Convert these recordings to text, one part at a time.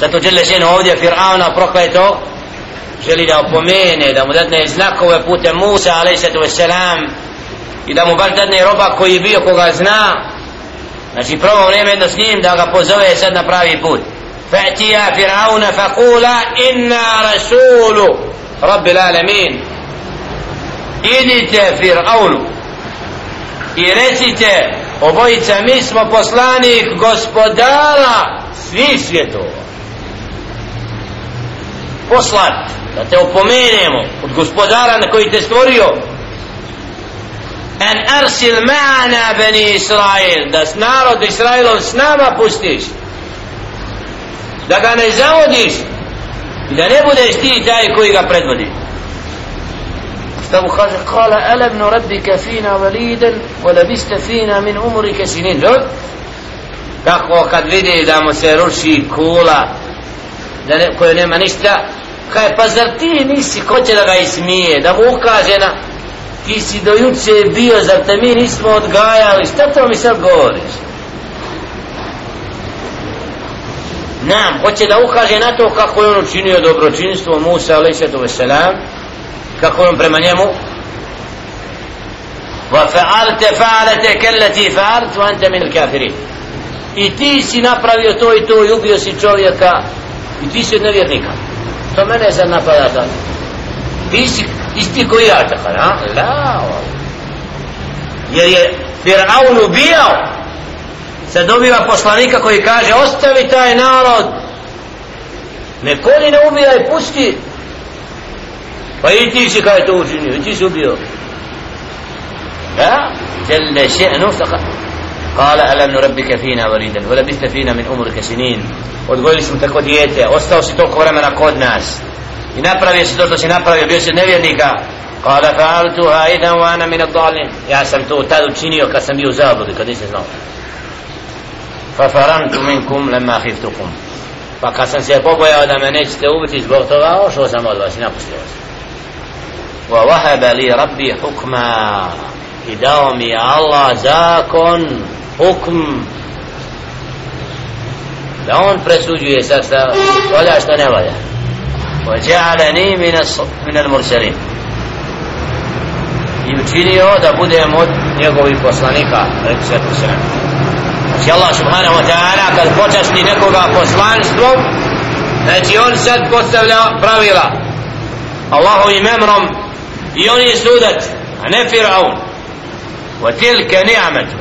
zato žele žene ovdje Fir'auna prokleto želi da opomene da mu dadne znakove putem Musa a.s. i da mu baš dadne roba koji je bio koga zna znači prvo vrijeme jedno s njim da ga pozove sad na pravi put فأتيا فرعون فقولا إنا رسول رب العالمين idite Fir'aunu i recite obojica mi smo poslanik gospodara svih svjetova poslan da te opomenemo od gospodara na koji te stvorio. En arsil ma'ana bani Israel da s narod Israelov s nama pustiš da ga ne zavodiš i da ne budeš ti taj koji ga predvodi. Tamo kaže? Kala alam nu rabbika fina validan Walabista fina min umrika sinin. Kako kad vidi da mu se ruši kula da ne, koje nema ništa kaj pa zar ti nisi ko će da ga ismije da mu ukaže na ti si do juče bio zar te mi nismo odgajali šta to mi sad govoriš nam hoće da ukaže na to kako je on učinio dobročinstvo Musa alaihissalatu wasalam kako je on prema njemu وفعلت فعلتك التي فعلت وانت من الكافرين i ti si napravio to i to i ubio si čovjeka i ti si od nevjernika to mene sad napada da ti si isti koji ja tako na la jer je Fir'aun ubijao. Se dobiva poslanika koji kaže ostavi taj narod. Ne koli ne ubijaj pusti. Pa i ti si kaj to učinio i ti si ubio. Da jelle še'nu قال ألم نربك فينا وليدا ولبثت فينا من أمرك سنين. ودقول لسم تكو ديتة أستو ستوك ورمنا قود ناس ينابرا ستو ستو سينابرا بيوس نبيتك قال فعلتها إذا وأنا من الضالين يا سمتو تادو تشينيو كسم بيو زابد كديس نو ففرنت منكم لما خفتكم فكسن سيبوكو يا ودام نجت أوبتي سبوغتوغا وشو سمود واسنا بسيوز ووهب لي ربي حكما إداومي الله زاكون hukm da on presuđuje sad šta valja šta ne valja وجعلني من من المرسلين i učinio da budem od njegovih poslanika znači Allah subhanahu wa ta'ala kad počasti nekoga poslanstvom znači on sad postavlja pravila Allahovim emrom i on je sudac a ne Firaun وتلك نعمة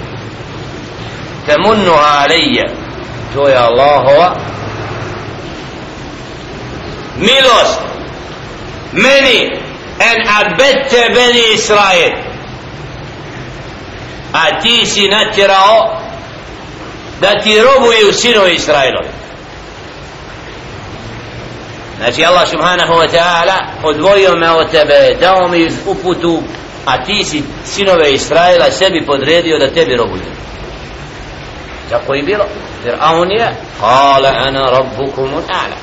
temunnu alejje. To je Allahova milost. Meni en abete beni Israel. A ti si natjerao da ti robuju sino Israelom znači Allah subhanahu wa ta'ala odvojio me od tebe dao mi uputu a ti si sinove Israela sebi podredio da tebi robuju tako i bilo? Jer on je kale ana rabbukum ala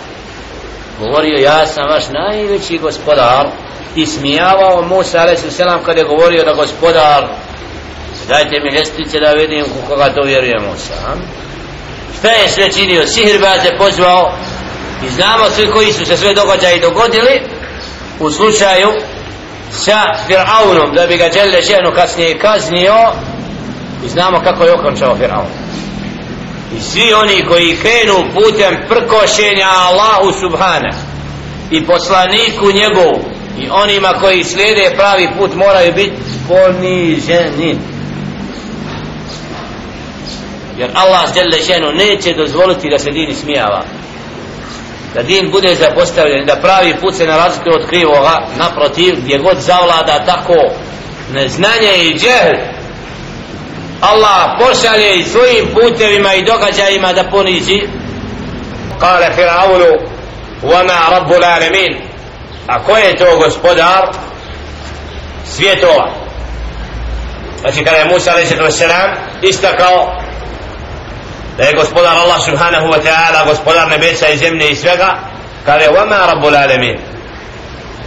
govorio ja sam vaš najveći gospodar. I smijavao Musa a.s. kada je govorio da gospodar dajte mi ljestvice da vidim koga to vjeruje Musa šta je sve činio? Sihirbaze pozvao. I znamo svi koji su se sve događaji dogodili u slučaju sa Fir'aunom da bi ga Đelle ženu kasnije kaznio. I znamo kako je okončao Fir'aun i svi oni koji krenu putem prkošenja Allahu Subhana i poslaniku njegovu i onima koji slijede pravi put moraju biti poniženi. Jer Allah žele ženu neće dozvoliti da se din smijava da din bude zapostavljen da pravi put se na od krivoga naprotiv gdje god zavlada tako neznanje i džehl Allah pošalje i svojim putevima i događajima da ponizi kale Firavunu وَمَا رَبُّ الْعَالَمِينَ a ko je to gospodar svjetova? Znači kada je Musa a.s. istakao da je gospodar Allah subhanahu wa ta'ala gospodar nebesa i zemlje i svega kada je وَمَا رَبُّ الْعَالَمِينَ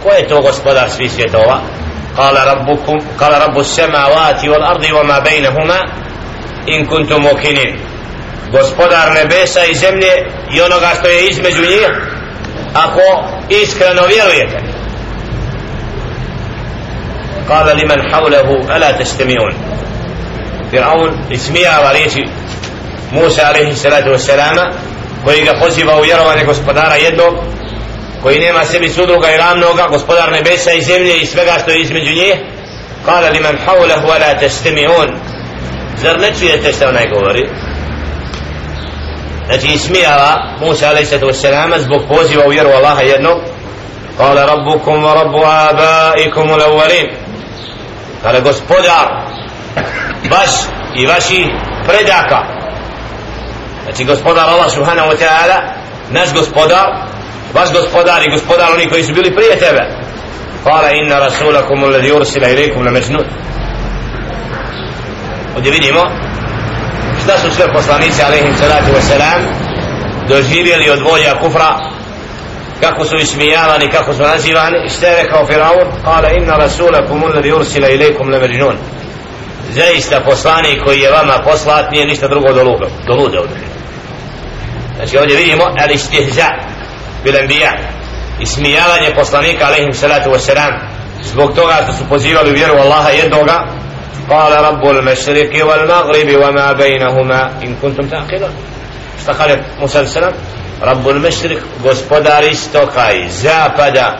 ko je to gospodar svih svjetova? قال ربكم قال رب السماوات والأرض وما بينهما إن كنتم موقنين gospodar nebesa i zemlje i onoga što je između njih ako iskreno vjerujete قال لمن حوله ألا تستمعون فرعون اسميها وريشي موسى عليه الصلاة والسلام koji ga poziva u vjerovanje gospodara jednog koji nema sebi sudruga i ravnoga gospodar nebesa i zemlje i svega što je između njih kala li man hawlahu ala testemi'un. Zar ne čujete što onaj govori? Znači ismijava Musa a.s. zbog poziva u vjeru Allaha jednog. Kala rabbukum wa rabbu abaikum u lawalin kala gospodar vaš i vaši predaka. Znači gospodar Allah subhanahu wa ta'ala naš gospodar vaš gospodar i gospodar oni koji su bili prije tebe. Kala inna rasulakum uledi ursila ilaikum la majnun. Ovdje vidimo šta su sve poslanici alaihim salatu wasalam doživjeli od volja kufra kako su ismijavani kako su nazivani. Šta je rekao Firavun kala inna rasulakum uledi ursila ilaikum la majnun. Zaista poslanik koji je vama poslat nije ništa drugo do luda do luda ovdje znači ovdje vidimo al istihza bil anbiya ismijavanje poslanika alaihim salatu wasalam zbog toga što su pozivali vjeru Allaha jednoga قال رب المشرق والمغرب وما بينهما إن كنتم تعقلون استقال موسى السلام رب المشرق gospodar istoka i zapada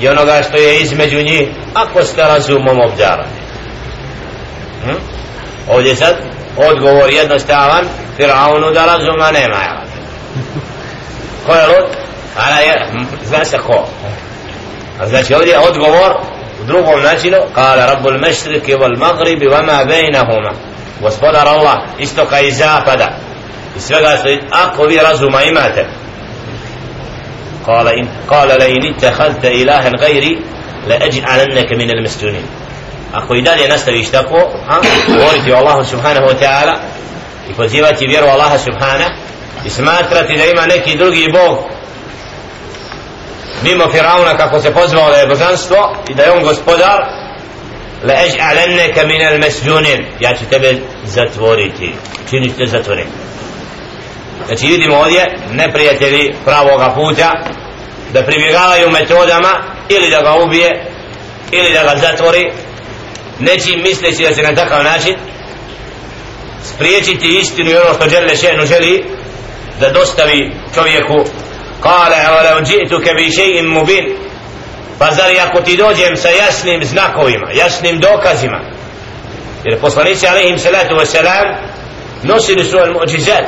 i onoga što je između njih ako ste razumom obdarani hm? ovdje sad odgovor jednostavan Firaunu da razuma nema ko je lud? Ana je, zna se ko znači ovdje odgovor u drugom načinu kala rabbul mešriki wal magribi vama bejnahuma gospodar Allah istoka i zapada i svega što ako vi razuma imate قال إن قال لئن اتخذت إلها غيري لأجعلنك من المسجونين ako i dalje nastaviš tako a, govoriti o Allahu subhanahu wa ta'ala i pozivati vjeru Allaha subhanahu i smatrati da ima neki drugi bog mimo Firauna kako se pozvao da je božanstvo i da je on gospodar la ej'alenneke minel al ja ću tebe zatvoriti. Čini te zatvoriti znači vidimo ovdje neprijatelji pravoga puta da pribjegavaju metodama ili da ga ubije ili da ga zatvori nečim misleći da se na takav način spriječiti istinu i ono što žele še'nu želi da dostavi čovjeku kale ولو جئتك بشيء مبين pa zar ako ti dođem sa jasnim znakovima jasnim dokazima jer poslanici alaihim salatu wasalam nosili su al-mu'đizat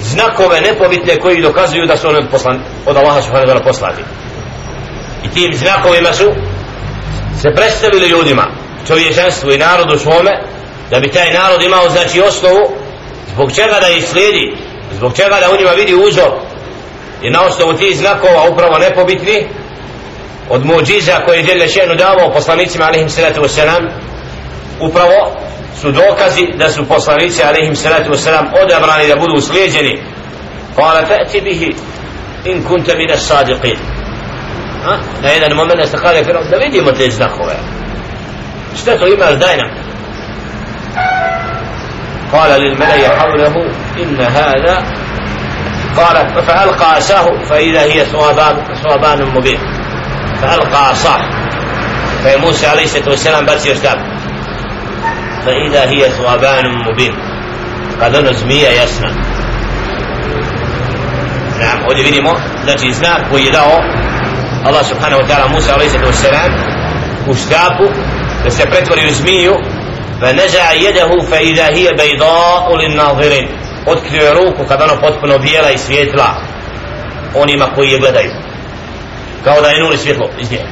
znakove nepobitne koji dokazuju da su oni od, poslan, od Allaha subhanahu wa poslati i tim znakovima su se predstavili ljudima čovječanstvu i narodu svome da bi taj narod imao znači osnovu zbog čega da ih slijedi zbog čega da u njima vidi uzor i na osnovu tih znakova upravo nepobitni od muđiza koje je Đele Šenu davao poslanicima alaihim salatu wasalam upravo su dokazi da su poslanici alaihim salatu wasalam odabrani da budu slijedjeni kala fa'ti bihi in kunta min as sadiqin na jedan moment ste kale da vidimo te znakove šta to imaš daj nam قال للملأ حوله إن هذا قال فألقى عصاه فإذا هي ثوابان ثوابان مبين. فألقى عصاه. فموسى عليه الصلاة والسلام بس يرتاب فإذا هي ثوابان مبين. قد نزمية يسنى نعم ovdje vidimo znači znak koji je Allah subhanahu wa ta'ala Musa alaihi sallatu wassalam u štapu فنزع يده فإذا هي بيضاء للناظرين. otkrio je ruku kad ono potpuno bijela i svijetla onima koji je gledaju kao da je nuli svjetlo iz nje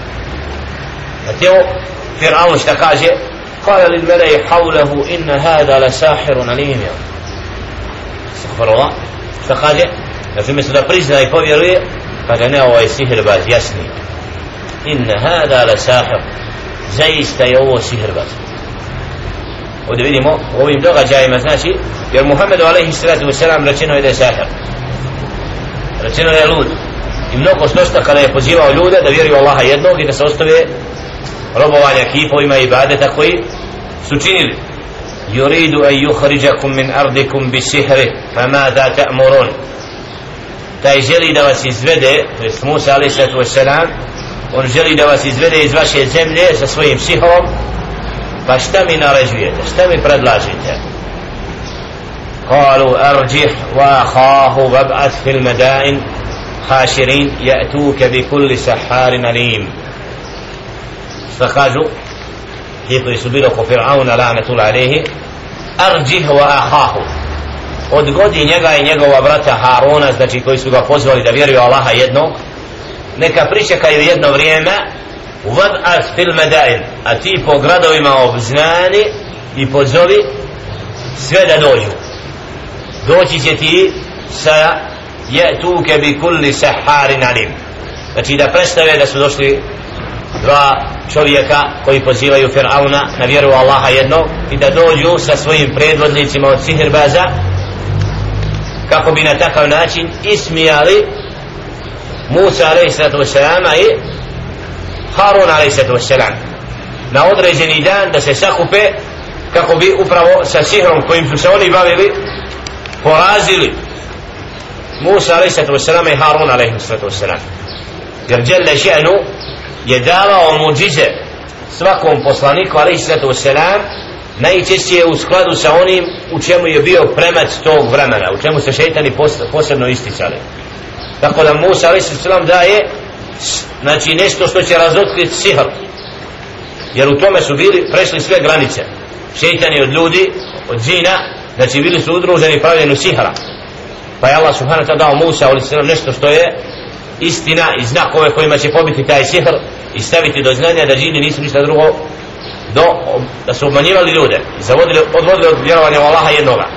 a teo Fir'aun šta kaže قال للملأ حوله إن هذا لساحر عليم استغفر الله šta kaže znači umjesto da prizna i povjeruje kaže ne ovo je sihirbaz jasni إن هذا لساحر zaista je ovo sihirbaz ovdje vidimo u ovim događajima znači jer Muhammedu alaihi sallatu wa rečeno je da je sahar. Rečeno je lud. I mnogo što kada je pozivao ljude da vjeruju Allaha jednog i da se ostave robovanja kipovima i ibadeta koji su činili. Yuridu an yukhrijakum min ardikum bi sihri fa ta'murun. Taj želi da vas izvede to je Musa alaihi sallatu wa on želi da vas izvede iz vaše zemlje sa svojim sihrom pa šta mi naređujete šta mi predlažite قالوا أرجح وأخاه وابعث في المدائن حاشرين يأتوك بكل سحار أليم فقالوا Lijepo je su bilo ko Fir'auna la'natul alaihi Arđih wa ahahu Odgodi njega i njegova brata Haruna Znači koji su ga pozvali da vjeruju Allaha jednog Neka pričekaju jedno vrijeme Vad'at fil medain A ti po gradovima obznani I pozovi Sve da dođu Doći će ti sa Je'tuke bi kulli saharin alim Znači da predstave da su došli dva čovjeka koji pozivaju Fir'auna na vjeru Allaha jedno i da dođu sa svojim predvodnicima od Sihirbaza kako bi na takav način ismijali Musa a.s. i Harun a.s. na određeni dan da se sakupe kako bi upravo sa sihrom kojim su se oni bavili porazili Musa a.s. i Harun a.s. jer djelle še'nu je davao muđize svakom poslaniku a.s. najčešće u skladu sa onim u čemu je bio premac tog vremena u čemu se šeitani posebno isticali tako da Musa a.s. daje Znači, znači nešto što će razotkriti sihr. Jer u tome su bili prešli sve granice. Šeitani od ljudi od džina znači bili su udruženi pravljenu sihra. Pa je Allah subhanahu ta'ala dao Musa ali sallam nešto što je istina i znakove kojima će pobiti taj sihr i staviti do znanja da džini nisu ništa drugo do, da su obmanjivali ljude. I zavodili, odvodili od vjerovanja u Allaha jednoga.